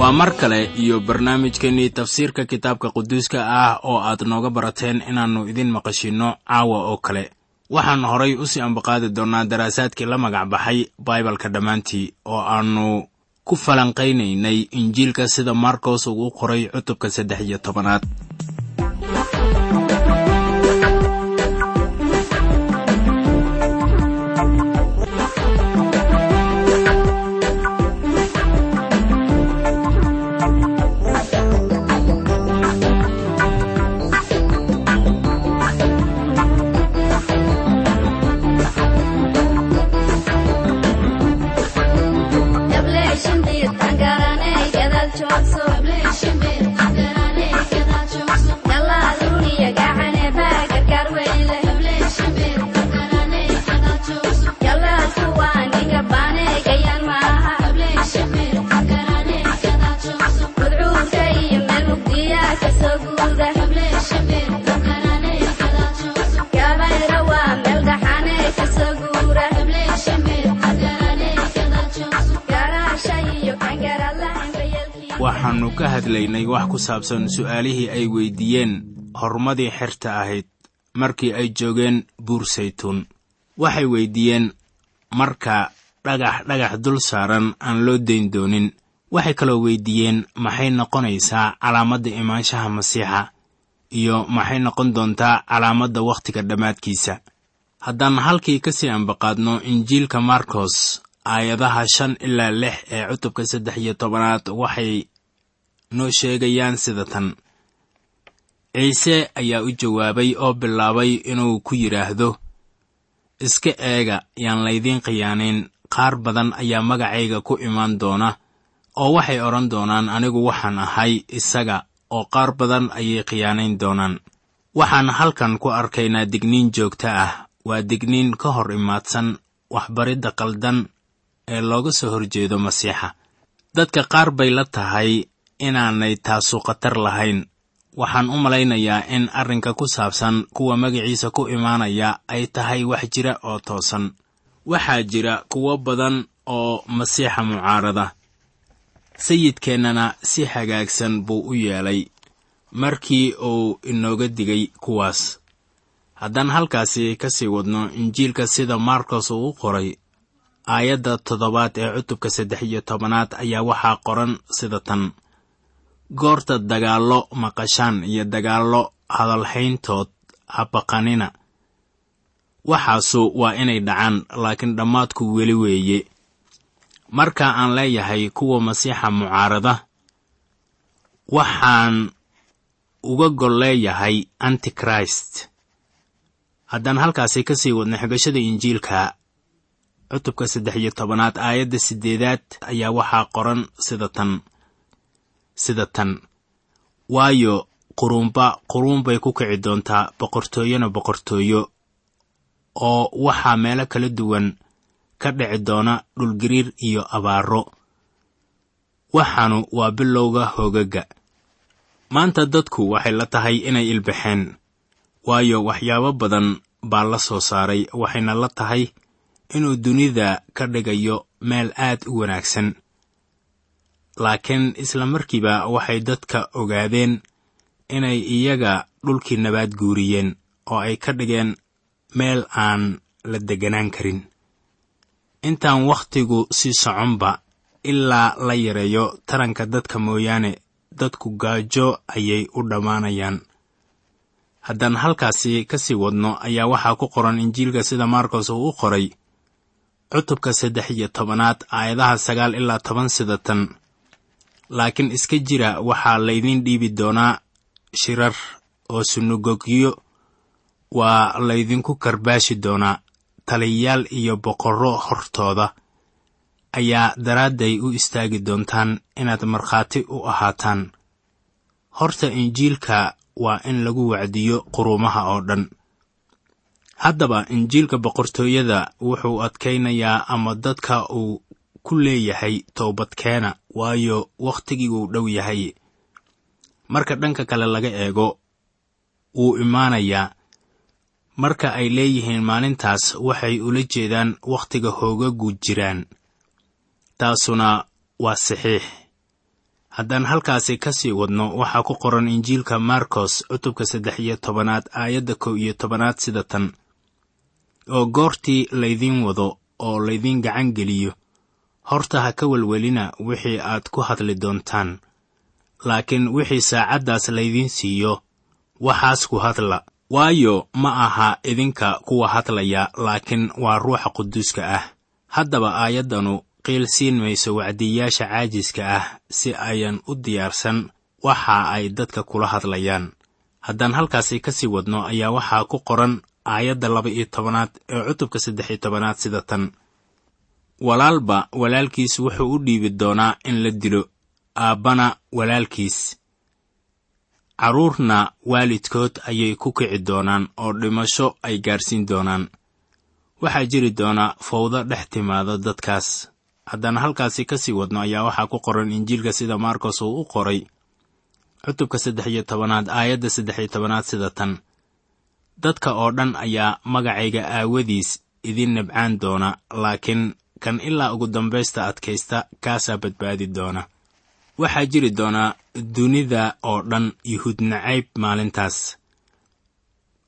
waa mar kale iyo barnaamijkeennii tafsiirka kitaabka quduuska ah oo aad nooga barateen inaannu idin maqashinno caawa oo kale. Waxaan horay u sii ambaqaadi doonnaa daraasaadkii la magac baxay baibalka dhammaantii oo aannu ku falanqaynaynay injiilka sida markos uu u qoray cutubka saddex iyo tobanaad waxaannu ka hadlaynay wax ku saabsan su'aalihii ay weyddiiyeen horumadii xerta ahayd markii ay joogeen buur saytuun. Waxay weyddiiyeen marka dhagax dhagax dul saaran aan loo dayn doonin. Waxay kaloo weyddiiyeen maxay noqonaysaa calaamadda imaanshaha masiixa iyo maxay noqon doontaa calaamadda wakhtiga dhammaadkiisa? Haddaan halkii ka sii ambaqaadno injiilka markos aayadaha shan ilaa lix ee cutubka saddex iyo tobanaad waxay noo sheegayaan sida tan. Ciise ayaa u jawaabay oo bilaabay inuu ku yidhaahdo iska eega yaan laydiin khiyaanayn qaar badan ayaa magacayga ku imaan doona oo waxay odhan doonaan anigu waxaan ahay isaga oo qaar badan ayay khiyaanayn doonaan. Waxaan halkan ku arkaynaa digniin joogto ah. Waa digniin ka hor imaadsan waxbaridda qaldan ee looga soo horjeedo masiixa. Dadka qaar bay la tahay inaanay taasu khatar lahayn. Waxaan u malaynayaa in arrinka ku saabsan kuwa magaciisa ku imaanaya ay tahay wax jira oo toosan. Waxaa jira kuwo badan oo masiixa mucaarada. Sayidkeennana si hagaagsan buu u yeelay. Markii uu inooga digay kuwaas. Haddaan halkaasi ka sii wadno injiilka sida markos uu u qoray aayadda toddobaad ee cutubka saddex iyo tobanaad ayaa waxaa qoran sida tan goorta dagaallo maqashaan iyo dagaallo hadalhayntood habaqanina waxaasu waa inay dhacaan laakiin dhammaadku weli weeye. Marka aan leeyahay kuwa masiixa mucaarada waxaan uga gol leeyahay antichrist. Haddaan halkaasi ka sii wadno xigashada injiilka cutubka saddex iyo tobanaad aayadda siddeedaad ayaa waxaa qoran sida tan sida tan. Waayo quruunba quruun bay ku kici doontaa boqortooyona boqortooyo oo waxaa meelo kala duwan ka dhici doona dhulgariir iyo abaaro waxaanu waa bilowga hoogaga maanta dadku waxay la tahay inay ilbaxeen waayo waxyaabo badan baa la soo saaray waxayna la tahay inuu dunida ka dhigayo meel aad u wanaagsan laakiin isla markiiba waxay dadka ogaadeen inay iyaga dhulkii nabaad guuriyeen oo ay ka dhigeen meel aan la degganaan karin. Intaan wakhtigu sii soconba ilaa la yareeyo taranka dadka mooyaane dadku gaajo ayay u dhammaanayaan. Haddaan halkaasi ka sii wadno ayaa waxaa ku qoran injiilka sida markos uu u qoray cutubka saddex iyo tobanaad aayadaha sagaal ilaa toban sida tan laakiin iska jira waxaa laydiin dhiibi doonaa shirar oo sunugogyo waa laydinku karbaashi doonaa taliyayaal iyo boqorro hortooda. Ayaa daraadday u istaagi doontaan inaad markhaati u ahaataan. Horta injiilka waa in lagu wacdiyo quruumaha oo dhan. Haddaba injiilka boqortooyada wuxuu adkaynayaa ama dadka uu ku leeyahay toobadkeena waayo wakhtigii uu dhow yahay. Marka dhanka kale laga eego wuu imaanayaa. Marka ay leeyihiin maalintaas waxay ula jeedaan wakhtiga hoogagu jiraan. Taasuna waa saxiix. Haddaan halkaasi ka sii wadno waxaa ku qoran injiilka markos cutubka saddex iyo tobanaad aayadda kow iyo tobanaad sida tan. Oo goortii laydiin wado oo laydiin gacan geliyo horta ha ka welwelina wixii aad ku hadli doontaan. Laakiin wixii saacaddaas laydiin siiyo waxaas ku hadla. Waayo ma aha idinka kuwa hadlaya laakiin waa ruuxa quduuska ah. Haddaba aayaddanu qiil siin mayso wacdiyayaasha caajiska ah si ayan u diyaarsan waxa ay dadka kula hadlayaan. Haddaan halkaasi ka sii wadno ayaa waxaa ku qoran aayadda laba iyo tobanaad ee cutubka saddex iyo tobanaad sida tan walaalba walaalkiis wuxuu u dhiibi doonaa in la dilo aabbana walaalkiis. Carruurna waalidkood ayay ku kici doonaan oo dhimasho ay gaarsiin doonaan. Waxaa jiri doona fawdo dhex timaada dadkaas. Haddaan halkaasi ka sii wadno ayaa waxaa ku qoran injiilka sida markos uu u qoray. Cutubka saddex iyo tobanaad aayadda saddex iyo tobanaad sida tan. Dadka oo dhan ayaa magacayga aawadiis idin nabcaan doona laakiin kan ilaa ugu dambaysta adkaysta kaasaa badbaadi doona. Waxaa jiri doona dunida oo dhan yuhuud nacayb maalintaas.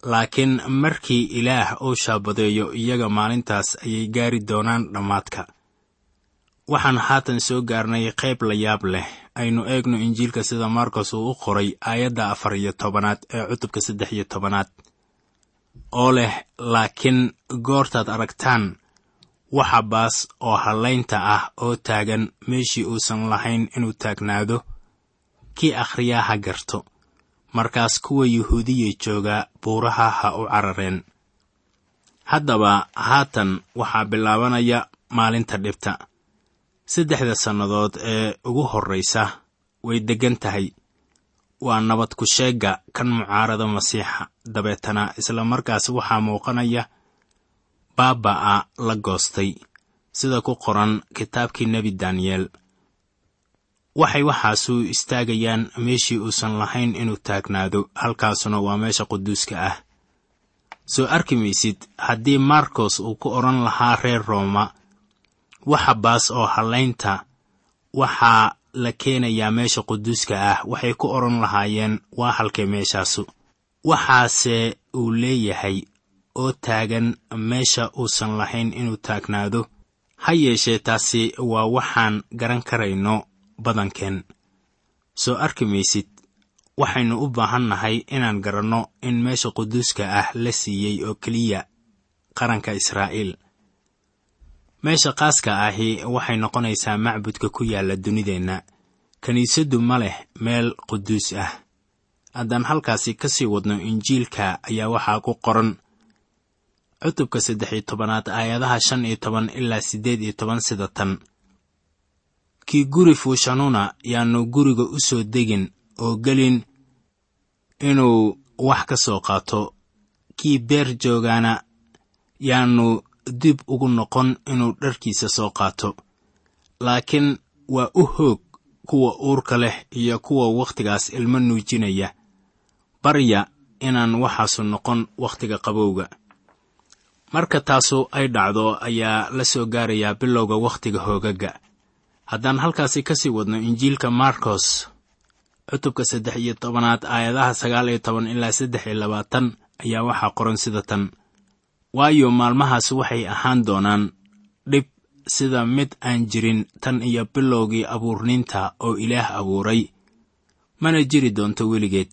Laakiin markii ilaah uu shaabadeeyo iyaga maalintaas ayay gaari doonaan dhammaadka. Waxaan haatan soo gaarnay qayb la yaab leh. Aynu eegno injiilka sida markos uu u qoray aayadda afar iyo tobanaad ee cutubka saddex iyo tobanaad. Oo leh laakiin goortaad aragtaan waxa baas oo hallaynta ah oo taagan meeshii uusan lahayn inuu taagnaado kii akhriyaa ha garto. Markaas kuwa yuhuudiya jooga buuraha ha u carareen. Haddaba haatan waxaa bilaabanaya maalinta dhibta. Saddexda sannadood ee ugu horraysa way deggan tahay. Waa nabad ku sheegga kan mucaarada masiixa dabeetana isla markaas waxaa muuqanaya baaba'a la goostay sida ku qoran kitaabkii nebi daniyeel waxay waxaasu istaagayaan meeshii uusan lahayn inuu taagnaado halkaasuna waa meesha quduuska ah. Soo arki maysid haddii markos uu ku odhan lahaa reer rooma waxa baas oo hallaynta waxaa la keenayaa meesha quduuska ah waxay ku odhan lahaayeen waa halkay meeshaasu. Waxaase uu leeyahay oo taagan meesha uusan lahayn inuu taagnaado. Ha yeeshee taasi waa waxaan garan karayno badankeen soo arki maysid waxaynu u baahan nahay inaan garanno in meesha quduuska ah la siiyey oo keliya qaranka israa'iil. Meesha qaaska ahi waxay noqonaysaa macbudka ku yaalla dunideenna. Kiniisaddu ma leh meel quduus ah. Haddaan halkaasi ka sii wadno injiilka ayaa waxaa ku qoran cutubka saddex iyo tobanaad aayadaha shan iyo toban ilaa siddeed iyo toban sida tan. Kii guri fuushanuna yaannu guriga u soo degin oo gelin inuu wax ka soo qaato. Kii beer joogaana yaannu dib ugu noqon inuu dharkiisa soo qaato. Laakiin waa u hoog kuwa uurka leh iyo kuwa wakhtigaas ilmo nuujinaya. Barya inaan waxaasu noqon wakhtiga qabowga marka taasu ay dhacdo ayaa la soo gaarayaa bilowga wakhtiga hoogaga. Haddaan halkaasi ka sii wadno injiilka markos cutubka saddex iyo tobanaad aayadaha sagaal iyo toban ilaa saddex iyo labaatan ayaa waxaa qoran sida tan. Waayo maalmahaas waxay ahaan doonaan dhib sida mid aan jirin tan iyo bilowgii abuurniinta oo ilaah abuuray. Mana jiri doonto weligeed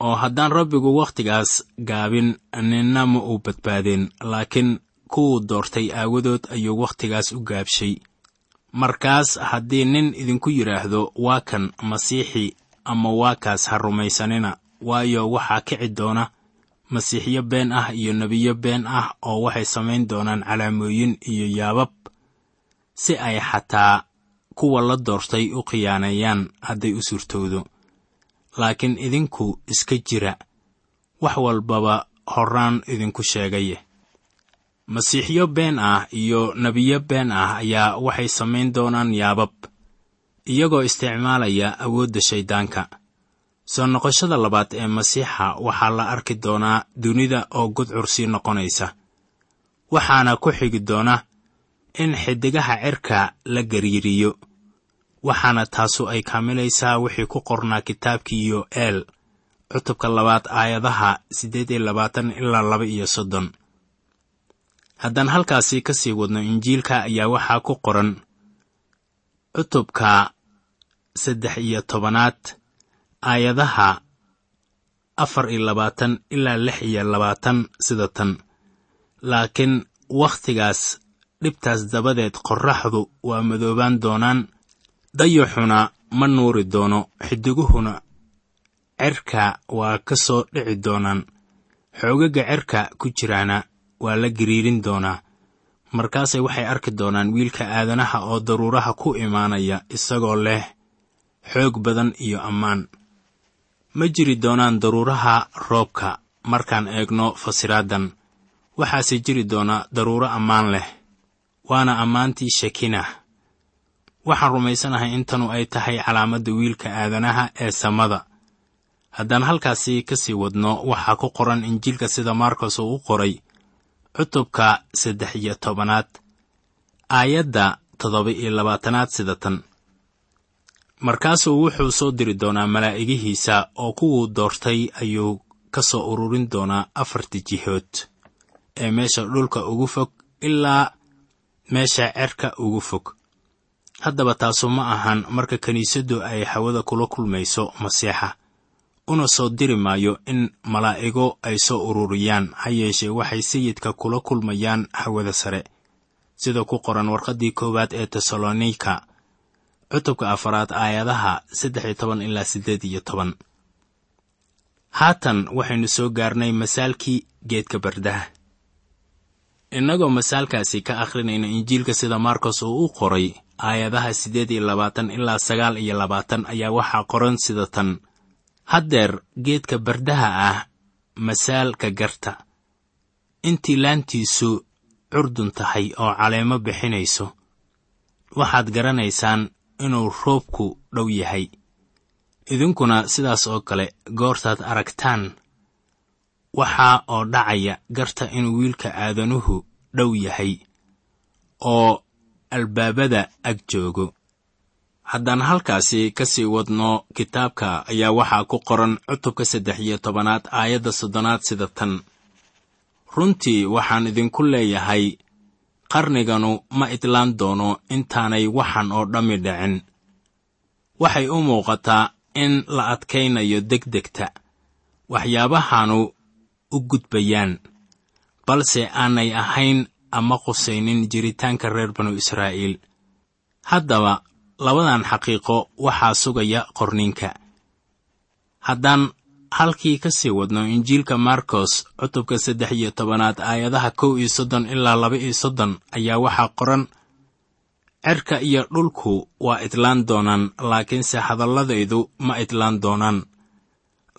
oo haddaan rabbigu wakhtigaas gaabin ninna ma uu badbaadeen laakiin kuwuu doortay aawadood ayuu wakhtigaas u gaabshay. Markaas haddii nin idinku yidhaahdo waa kan masiixi ama waa kaas ha rumaysanina waayo waxaa kici doona masiixyo been ah iyo nebiyo been ah oo waxay samayn doonaan calaamooyin iyo yaabab si ay xataa kuwa la doortay u khiyaaneeyaan hadday u suurtowdo laakiin idinku iska jira. Wax walbaba horraan idinku sheegaye masiixyo been ah iyo nebiyo been ah ayaa waxay samayn doonaan yaabab iyagoo isticmaalaya awoodda shayddaanka soo noqoshada labaad ee masiixa waxaa la arki doonaa dunida oo gudcur sii noqonaysa. Waxaana ku xigi doona in xiddigaha cirka la gariiriyo waxaana taasu ay kaamilaysaa wixii ku qornaa kitaabkii yo'eel cutubka labaad aayadaha siddeed iyo labaatan ilaa laba iyo soddon. Haddaan halkaasi ka sii wadno injiilka ayaa waxaa ku qoran cutubka saddex iyo tobanaad aayadaha afar iyo labaatan ilaa lix iyo labaatan sida tan. Laakiin wakhtigaas dhibtaas dabadeed qorraxdu waa madoobaan doonaan dayaxuna ma nuuri doono xidiguhuna cerka waa ka soo dhici doonaan. Xoogaga cerka ku jiraana waa la gariirin doonaa. Markaase waxay arki doonaan wiilka aadanaha oo daruuraha ku imaanaya isagoo leh xoog badan iyo ammaan. Ma jiri doonaan daruuraha roobka markaan eegno fasiraaddan waxaase jiri doona daruuro ammaan leh waana ammaantii shakinah waxaan rumaysanahay in tanu ay tahay calaamadda wiilka aadanaha ee samada. Haddaan halkaasi ka sii wadno waxaa ku qoran injiilka sida markos uu u qoray cutubka saddex iyo tobanaad aayadda toddoba iyo labaatanaad sida tan. Markaasuu wuxuu soo diri doonaa malaa'igihiisa oo kuwuu doortay ayuu ka soo ururin doonaa afarta jihood ee meesha dhulka ugu fog ilaa meesha cerka ugu fog haddaba taasu ma ahan marka kiniisaddu ay hawada kula kulmayso masiixa. Una soo diri maayo in malaa'igo ay soo ururiyaan ha yeeshee waxay sayidka kula kulmayaan hawada sare. Sida ku qoran warqaddii koowaad ee tesalonika cutubka afaraad aayadaha saddex iyo toban ilaa siddeed iyo toban. Haatan waxaynu soo gaarnay masaalkii geedka bardaha innagoo masaalkaasi ka akhrinayna injiilka sida markos uu u qoray aayadaha siddeed iyo labaatan ilaa sagaal iyo labaatan ayaa waxaa qoran sida tan. Haddeer geedka bardaha ah masaalka garta. Intii laantiisu curdun tahay oo caleemo bixinayso waxaad garanaysaan inuu roobku dhow yahay. Idinkuna sidaas oo kale goortaad aragtaan waxaa oo dhacaya garta inuu wiilka aadanuhu dhow yahay oo albaabada ag joogo. Haddaan halkaasi ka sii wadno kitaabka ayaa waxaa ku qoran cutubka saddex iyo tobanaad aayadda soddonaad sida tan. Runtii waxaan idinku leeyahay qarniganu ma idlaan doono intaanay waxan oo dhammi dhicin. Waxay u muuqataa in la adkaynayo degdegta waxyaabahanu u gudbayaan balse aanay ahayn ama qusaynin jiritaanka reer banu israa'iil. Haddaba labadan xaqiiqo waxaa sugaya qorninka. Haddaan halkii ka sii wadno injiilka markos cutubka saddex iyo tobanaad aayadaha kow iyo soddon ilaa laba iyo soddon ayaa waxaa qoran cerka iyo dhulku waa idlaan doonaan laakiinse hadalladaydu ma idlaan doonaan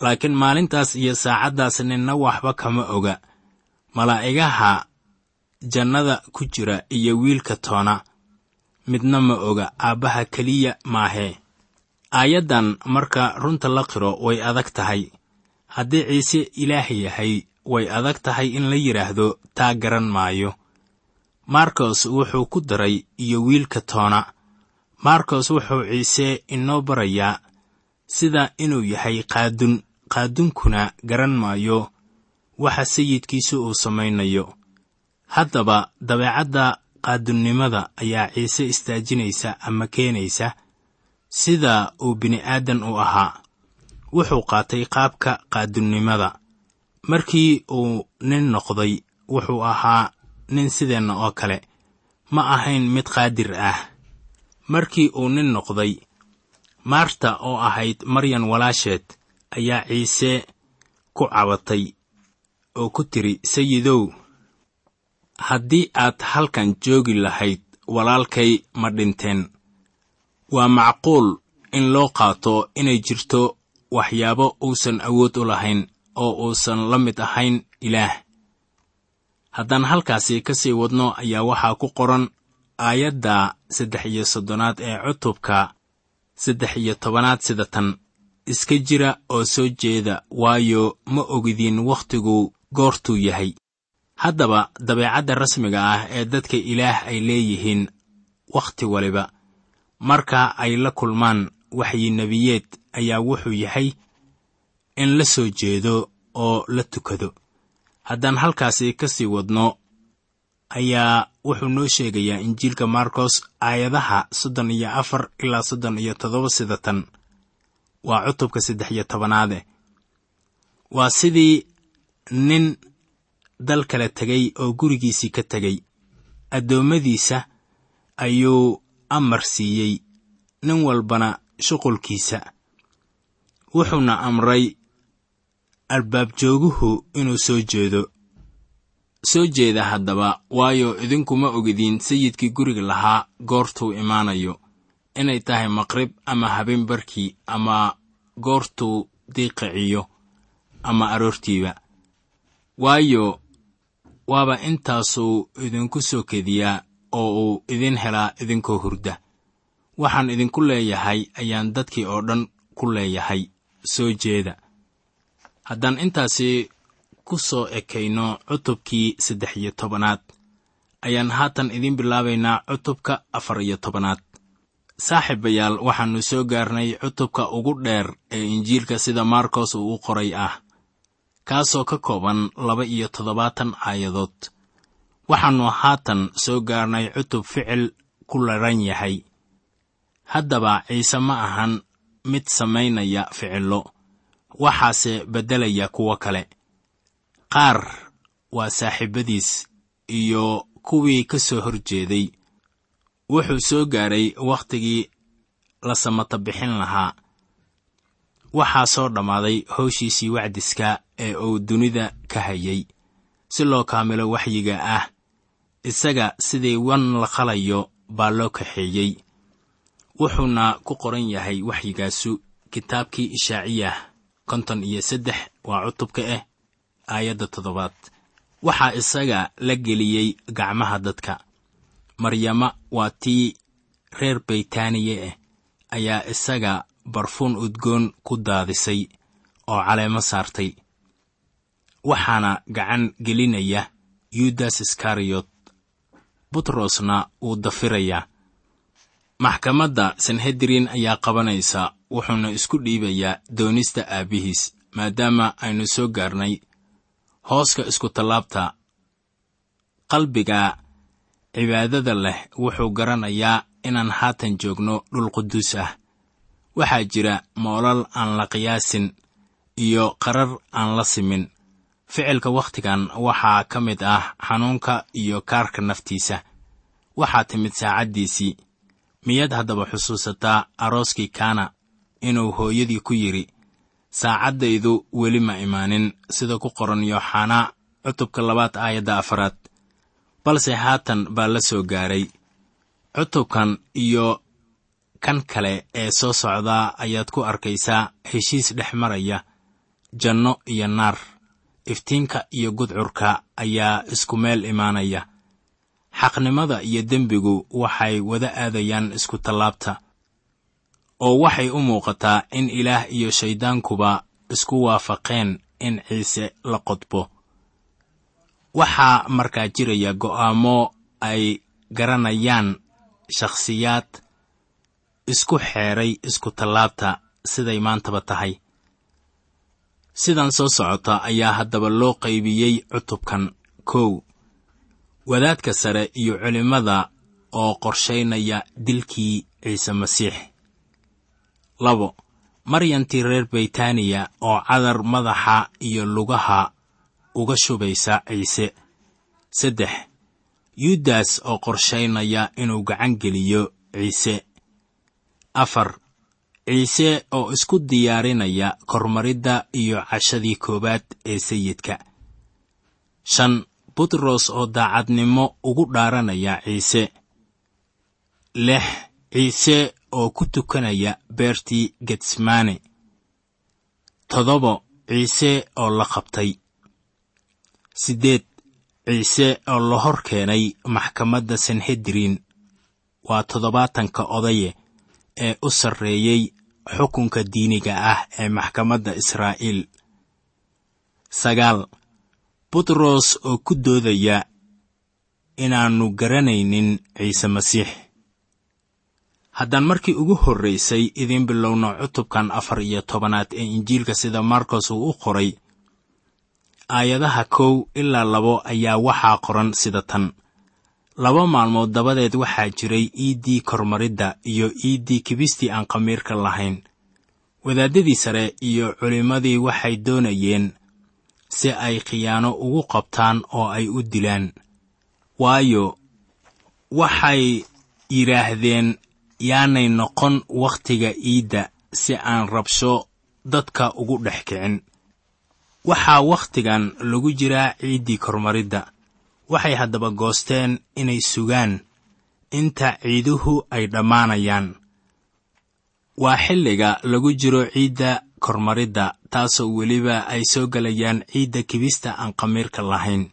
laakiin maalintaas iyo saacaddaas ninna waxba kama oga. Malaa'igaha jannada ku jira iyo wiilka toona midna ma oga aabbaha keliya maahee aayaddan marka runta la qiro way adag tahay. Haddii ciise ilaah yahay way adag tahay in la yidhaahdo taa garan maayo. Markos wuxuu ku daray iyo wiilka toona. Markos wuxuu ciise inoo barayaa sida inuu yahay qaadun qaadunkuna garan maayo waxa sayidkiisu uu samaynayo. Haddaba dabeecadda qaadunnimada ayaa ciise istaajinaysa ama keenaysa sida uu bini'aadan u ahaa. Wuxuu qaatay qaabka qaadunnimada markii uu nin noqday wuxuu ahaa nin sideenna oo kale. Ma ahayn mid qaadir ah. Markii uu nin noqday maarta oo ahayd maryan walaasheed ayaa ciise ku cabatay oo ku tidhi sayidow haddii aad halkan joogi lahayd walaalkay ma dhinteen. Waa macquul in loo qaato inay jirto waxyaabo uusan awood u lahayn oo uusan la mid ahayn ilaah. Haddaan halkaasi ka sii wadno ayaa waxaa ku qoran aayadda saddex iyo soddonaad ee cutubka saddex iyo tobanaad sida tan iska jira oo soo jeeda waayo ma ogidiin wakhtigu goortuu yahay. Haddaba dabeecadda rasmiga ah ee dadka ilaah ay leeyihiin wakhti waliba. Marka ay la kulmaan waxyi nebiyeed ayaa wuxuu yahay in la soo jeedo oo la tukado. Haddaan halkaasi ka sii wadno ayaa wuxuu noo sheegayaa injiilka markos aayadaha soddon iyo afar ilaa soddon iyo toddoba sida tan waa cutubka saddex iyo tobanaade. Waa sidii nin dal kala tegay oo gurigiisii ka tegay addoommadiisa ayuu amar siiyey nin walbana shuqulkiisa. Wuxuuna amray albaabjooguhu inuu soo jeedo. Soo jeeda haddaba waayo idinkuma ogidiin sayidkii guriga lahaa goortuu imaanayo inay tahay maqrib ama habeen barkii ama goortuu diiqiciyo ama aroortiiba. Waayo waaba intaasuu idinku soo kediyaa oo uu idin helaa idinkoo hurda. Waxaan idinku leeyahay ayaan dadkii oo dhan ku leeyahay soo jeeda. Haddaan intaasi ku soo ekayno cutubkii saddex iyo tobanaad ayaan haatan idiin bilaabaynaa cutubka afar iyo tobanaad saaxiibayaal waxaannu soo gaarnay cutubka ugu dheer ee injiilka sida maarkos uu u qoray ah kaasoo ka kooban laba iyo toddobaatan aayadood. Waxaannu haatan soo gaarnay cutub ficil ku laran yahay. Haddaba ciise ma ahan mid samaynaya ficillo waxaase beddelaya kuwo kale. Qaar waa saaxiibadiis iyo kuwii ka soo hor jeeday wuxuu soo gaaray wakhtigii la samata bixin lahaa. Waxaa soo dhammaaday howshiisii wacdiska ee uu dunida ka hayay si loo kaamilo waxyiga ah. Isaga sidii wan la qalayo baa loo kaxeeyey. Wuxuuna ku qoran yahay waxyigaasu kitaabkii ishaaciyah konton iyo saddex waa cutubka ah aayadda toddobaad. Waxaa isaga la geliyey gacmaha dadka maryama waa tii reer baytaaniye ah ayaa isaga barfuun udgoon ku daadisay oo caleemo saartay. Waxaana gacan gelinaya yudas iskariyot butrosna wuu dafirayaa. Maxkamadda sanhedrin ayaa qabanaysa wuxuuna isku dhiibayaa doonista aabbihiis maadaama aynu soo gaarnay hooska iskutallaabta qalbiga cibaadada leh wuxuu garanayaa inaan haatan joogno dhul quduus ah. Waxaa jira moolal aan la qiyaasin iyo qarar aan la simin. Ficilka wakhtigan waxaa ka mid ah xanuunka iyo kaarka naftiisa. Waxaa timid saacaddiisii miyaad haddaba xusuusataa arooskii kaana inuu hooyadii ku yidhi. Saacaddaydu weli ma imaanin sida ku qoran yooxanaa cutubka labaad aayadda afaraad balse haatan baa la soo gaaray. Cutubkan iyo kan kale ee soo socdaa ayaad ku arkaysaa heshiis dhex maraya. Janno iyo naar iftiinka iyo gudcurka ayaa isku meel imaanaya. Xaqnimada iyo dembigu waxay wada aadayaan isku tallaabta oo waxay u muuqataa in ilaah iyo shayddaankuba isku waafaqeen in ciise la qodbo waxaa markaa jiraya go'aamo ay garanayaan shakhsiyaad isku xeeray isku tallaabta siday maantaba tahay. Sidan soo socota ayaa haddaba loo qaybiyey cutubkan kow. Wadaadka sare iyo culimmada oo qorshaynaya dilkii ciise masiix. Labo maryantii reer baytaaniya oo cadar madaxa iyo lugaha uga shubaysa ciise. Saddex yudas oo qorshaynaya inuu gacan geliyo ciise. Afar ciise oo isku diyaarinaya kormaridda iyo cashadii koowaad ee sayidka. Shan butros oo daacadnimo ugu dhaaranaya ciise. Lix ciise oo ku tukanaya beertii getsmaane toddoba ciise oo la qabtay siddeed ciise oo la hor keenay maxkamadda sanhedrin waa toddobaatanka odaye ee u sarreeyey xukunka diiniga ah ee maxkamadda israa'iil. Sagaal butros oo ku doodaya inaannu garanaynin ciise masiix. Haddaan markii ugu horraysay idiin bilowno cutubkan afar iyo tobanaad ee injiilka sida markos uu u qoray aayadaha kow ilaa labo ayaa waxaa qoran sida tan. Laba maalmood dabadeed waxaa jiray iiddii kormaridda iyo iiddii kibistii aan khamiirka lahayn. Wadaaddadii sare iyo culimmadii waxay doonayeen si ay khiyaano ugu qabtaan oo ay u dilaan. Waayo waxay yidhaahdeen yaanay noqon wakhtiga iidda si aan rabsho dadka ugu dhex kicin waxaa wakhtigan lagu jiraa ciiddii kormaridda. Waxay haddaba goosteen inay sugaan. Inta ciiduhu ay dhammaanayaan. Waa xilliga lagu jiro ciidda kormaridda taasoo weliba ay soo gelayaan ciidda kibista aan khamiirka lahayn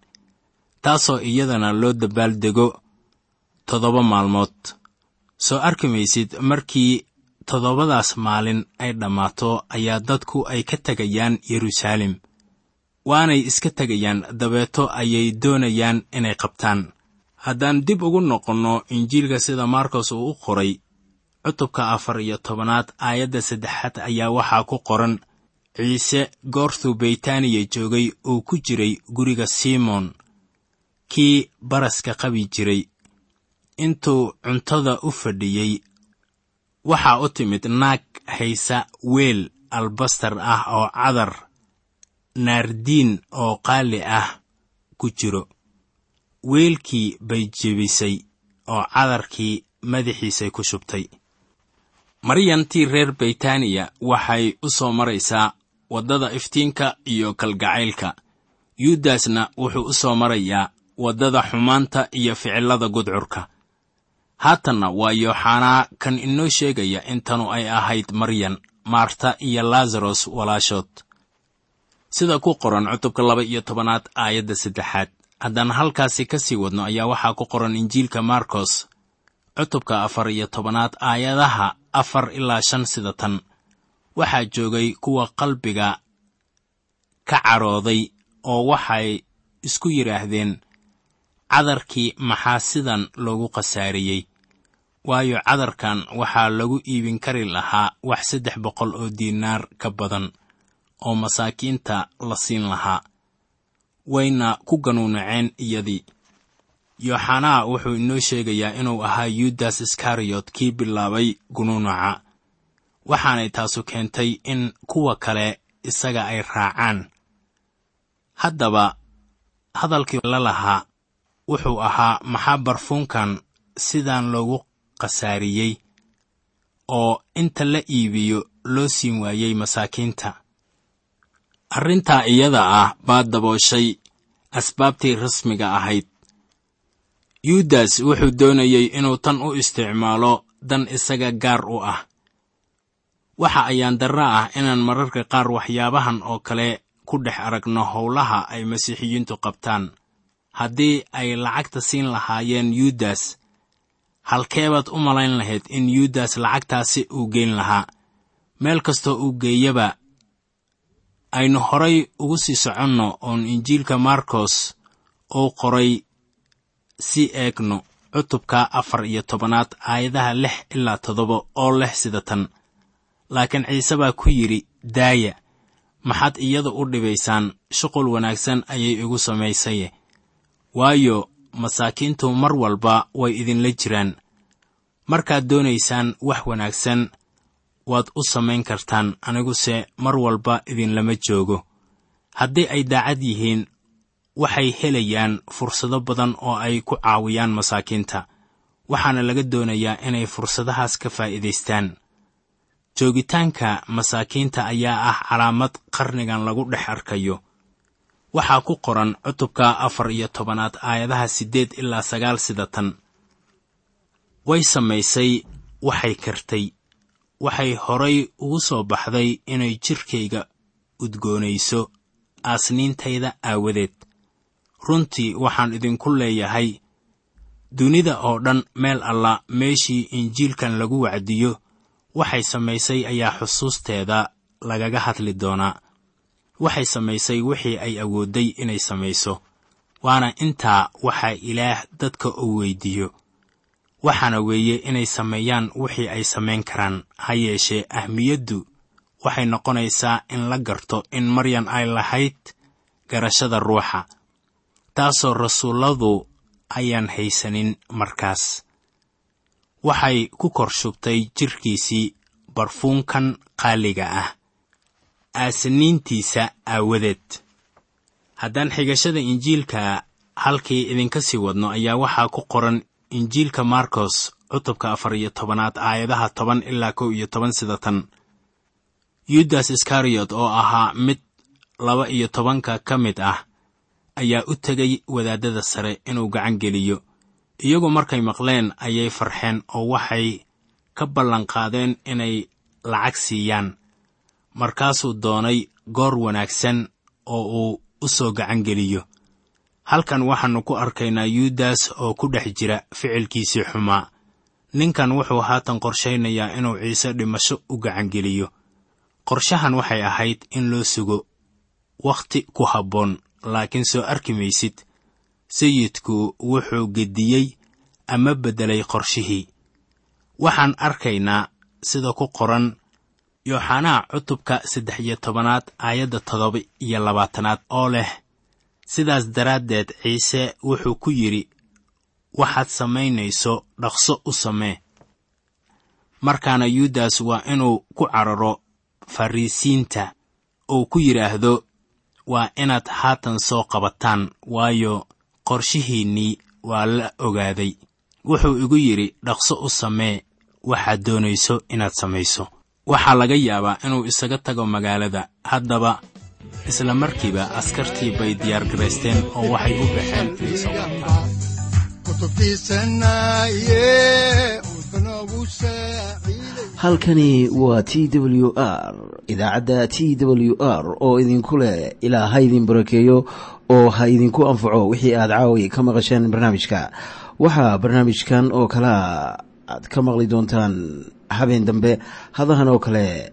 taasoo iyadana loo dabbaaldego toddoba maalmood. Soo arki maysid markii toddobadaas maalin ay dhammaato ayaa dadku ay ka tegayaan yeruusaalem waanay iska tegayaan dabeeto ayay doonayaan inay qabtaan. Haddaan dib ugu noqonno injiilka sida markos uu u qoray cutubka afar iyo tobanaad aayadda saddexaad ayaa waxaa ku qoran ciise goortuu beytaaniya joogay uu ku jiray guriga simoon kii baraska qabi jiray intuu cuntada u fadhiyey waxaa u timid naag haysa weel albastar ah oo cadar naardiin oo qaali ah ku jiro. Weelkii bay jebisay oo cadarkii madaxiisay ku shubtay. Maryantii reer beytaaniya waxay u soo maraysaa waddada iftiinka iyo kalgacaylka. Yuudasna wuxuu u soo marayaa waddada xumaanta iyo ficillada gudcurka. Haatanna waa yooxanaa kan inoo sheegaya in tanu ay ahayd maryan maarta iyo laasaros walaashood sida ku qoran cutubka laba iyo tobanaad aayadda saddexaad. Haddaan halkaasi ka sii wadno ayaa waxaa ku qoran injiilka markos cutubka afar iyo tobanaad aayadaha afar ilaa shan sida tan. Waxaa joogay kuwa qalbiga ka cadhooday oo waxay isku yidhaahdeen cadarkii maxaa sidan loogu khasaariyey? Waayo cadarkan waxaa lagu iibin kari lahaa wax saddex boqol oo diinaar ka badan oo masaakiinta la siin lahaa. Wayna ku ganuunaceen iyadii. Yooxanaa wuxuu inoo sheegayaa inuu ahaa yudas iskariyot kii bilaabay gunuunaca. Waxaanay taasu keentay in kuwa kale isaga ay raacaan. Haddaba hadalkii la lahaa wuxuu ahaa maxaa barfuunkan sidaan loogu khasaariyey? Oo inta la iibiyo loo siin waayey masaakiinta arrintaa iyada ah baa dabooshay asbaabtii rasmiga ahayd. Yudas wuxuu doonayey inuu tan u isticmaalo dan isaga gaar u ah. Waxa ayaan darra ah inaan mararka qaar waxyaabahan oo kale ku dhex aragno howlaha ay masiixiyiintu qabtaan. Haddii ay lacagta siin lahaayeen yudas halkeebaad u malayn lahayd in yudas lacagtaasi uu geyn lahaa. Meel kastoo uu geeyaba aynu horay ugu sii soconno oon injiilka markos uu qoray sii eegno cutubka afar iyo tobanaad aayadaha lix ilaa toddoba oo leh sida tan. Laakiin ciise baa ku yidhi daaya maxaad iyada u dhibaysaan? Shuqul wanaagsan ayay igu samaysaye. Waayo masaakiintu mar walba way idinla jiraan. Markaad doonaysaan wax wanaagsan waad u samayn kartaan aniguse mar walba idinlama joogo. Haddii ay daacad yihiin waxay helayaan fursado badan oo ay ku caawiyaan masaakiinta. Waxaana laga doonayaa inay fursadahaas ka faa'iidaystaan. Joogitaanka masaakiinta ayaa ah calaamad qarnigan lagu dhex arkayo. Waxaa ku qoran cutubka afar iyo tobanaad aayadaha siddeed ilaa sagaal sida tan way samaysay waxay kartay waxay horay ugu soo baxday inay jidhkayga udgoonayso aasniintayda aawadeed. Runtii waxaan idinku leeyahay dunida oo dhan meel alla meeshii injiilkan lagu wacdiyo waxay samaysay ayaa xusuusteeda lagaga hadli doonaa. Waxay samaysay wixii ay awoodday inay samayso waana intaa waxaa ilaah dadka uu weyddiiyo waxaana weeye inay sameeyaan wixii ay samayn karaan. Ha yeeshee ahmiyaddu waxay noqonaysaa in la garto in maryan ay lahayd garashada ruuxa taasoo rasuulladu ayaan haysanin markaas. Waxay ku kor shubtay jidhkiisii barfuunkan qaaliga ah aasaniintiisa aawadeed. Haddaan xigashada injiilka halkii idinka sii wadno ayaa waxaa ku qoran injiilka markos cutubka afar iyo tobanaad aayadaha toban ilaa kow iyo toban sida tan. Yudas iskariyot oo ahaa mid laba iyo tobanka ka mid ah ayaa u tegay wadaadada sare inuu gacan geliyo. Iyagu markay maqleen ayay farxeen oo waxay ka ballanqaadeen inay lacag siiyaan. Markaasuu doonay goor wanaagsan oo uu u soo gacan geliyo halkan waxaannu ku arkaynaa yudas oo ku dhex jira ficilkiisii xumaa. Ninkan wuxuu haatan qorshaynayaa inuu ciise dhimasho u gacangeliyo qorshahan waxay ahayd in loo sugo wakhti ku habboon laakiin soo arki maysid sayidku wuxuu gediyey ama beddelay qorshihii. Waxaan arkaynaa sida ku qoran yooxanaa cutubka saddex iyo tobanaad aayadda toddoba iyo labaatanaad oo leh sidaas daraaddeed ciise wuxuu ku yidhi waxaad samaynayso dhaqso u samee. Markaana yudas waa inuu ku cararo farriisiinta uu ku yidhaahdo waa inaad haatan soo qabataan waayo qorshihiinnii waa la ogaaday. Wuxuu igu yidhi dhaqso u samee waxaad doonayso inaad samayso. Waxaa laga yaabaa inuu isaga tago magaalada haddaba isla markiiba askartii bay diyaar garaysteen oo waxay u baxeen halkani waa t w r idaacadda t w r oo idinku leh ilaa ha idin barakeeyo oo ha idinku anfaco wixii aad caawi ka maqasheen barnaamijka. Waxaa barnaamijkan oo kalea aad ka maqli doontaan habeen dambe hadahan oo kale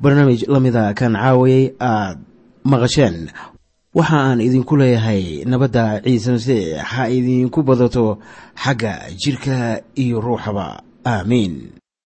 barnaamij la mida kan caawayay aad maqasheen. Waxa aan idinku leeyahay nabadda ciise masiix ha idinku badato xagga jidhka iyo ruuxaba. Aamiin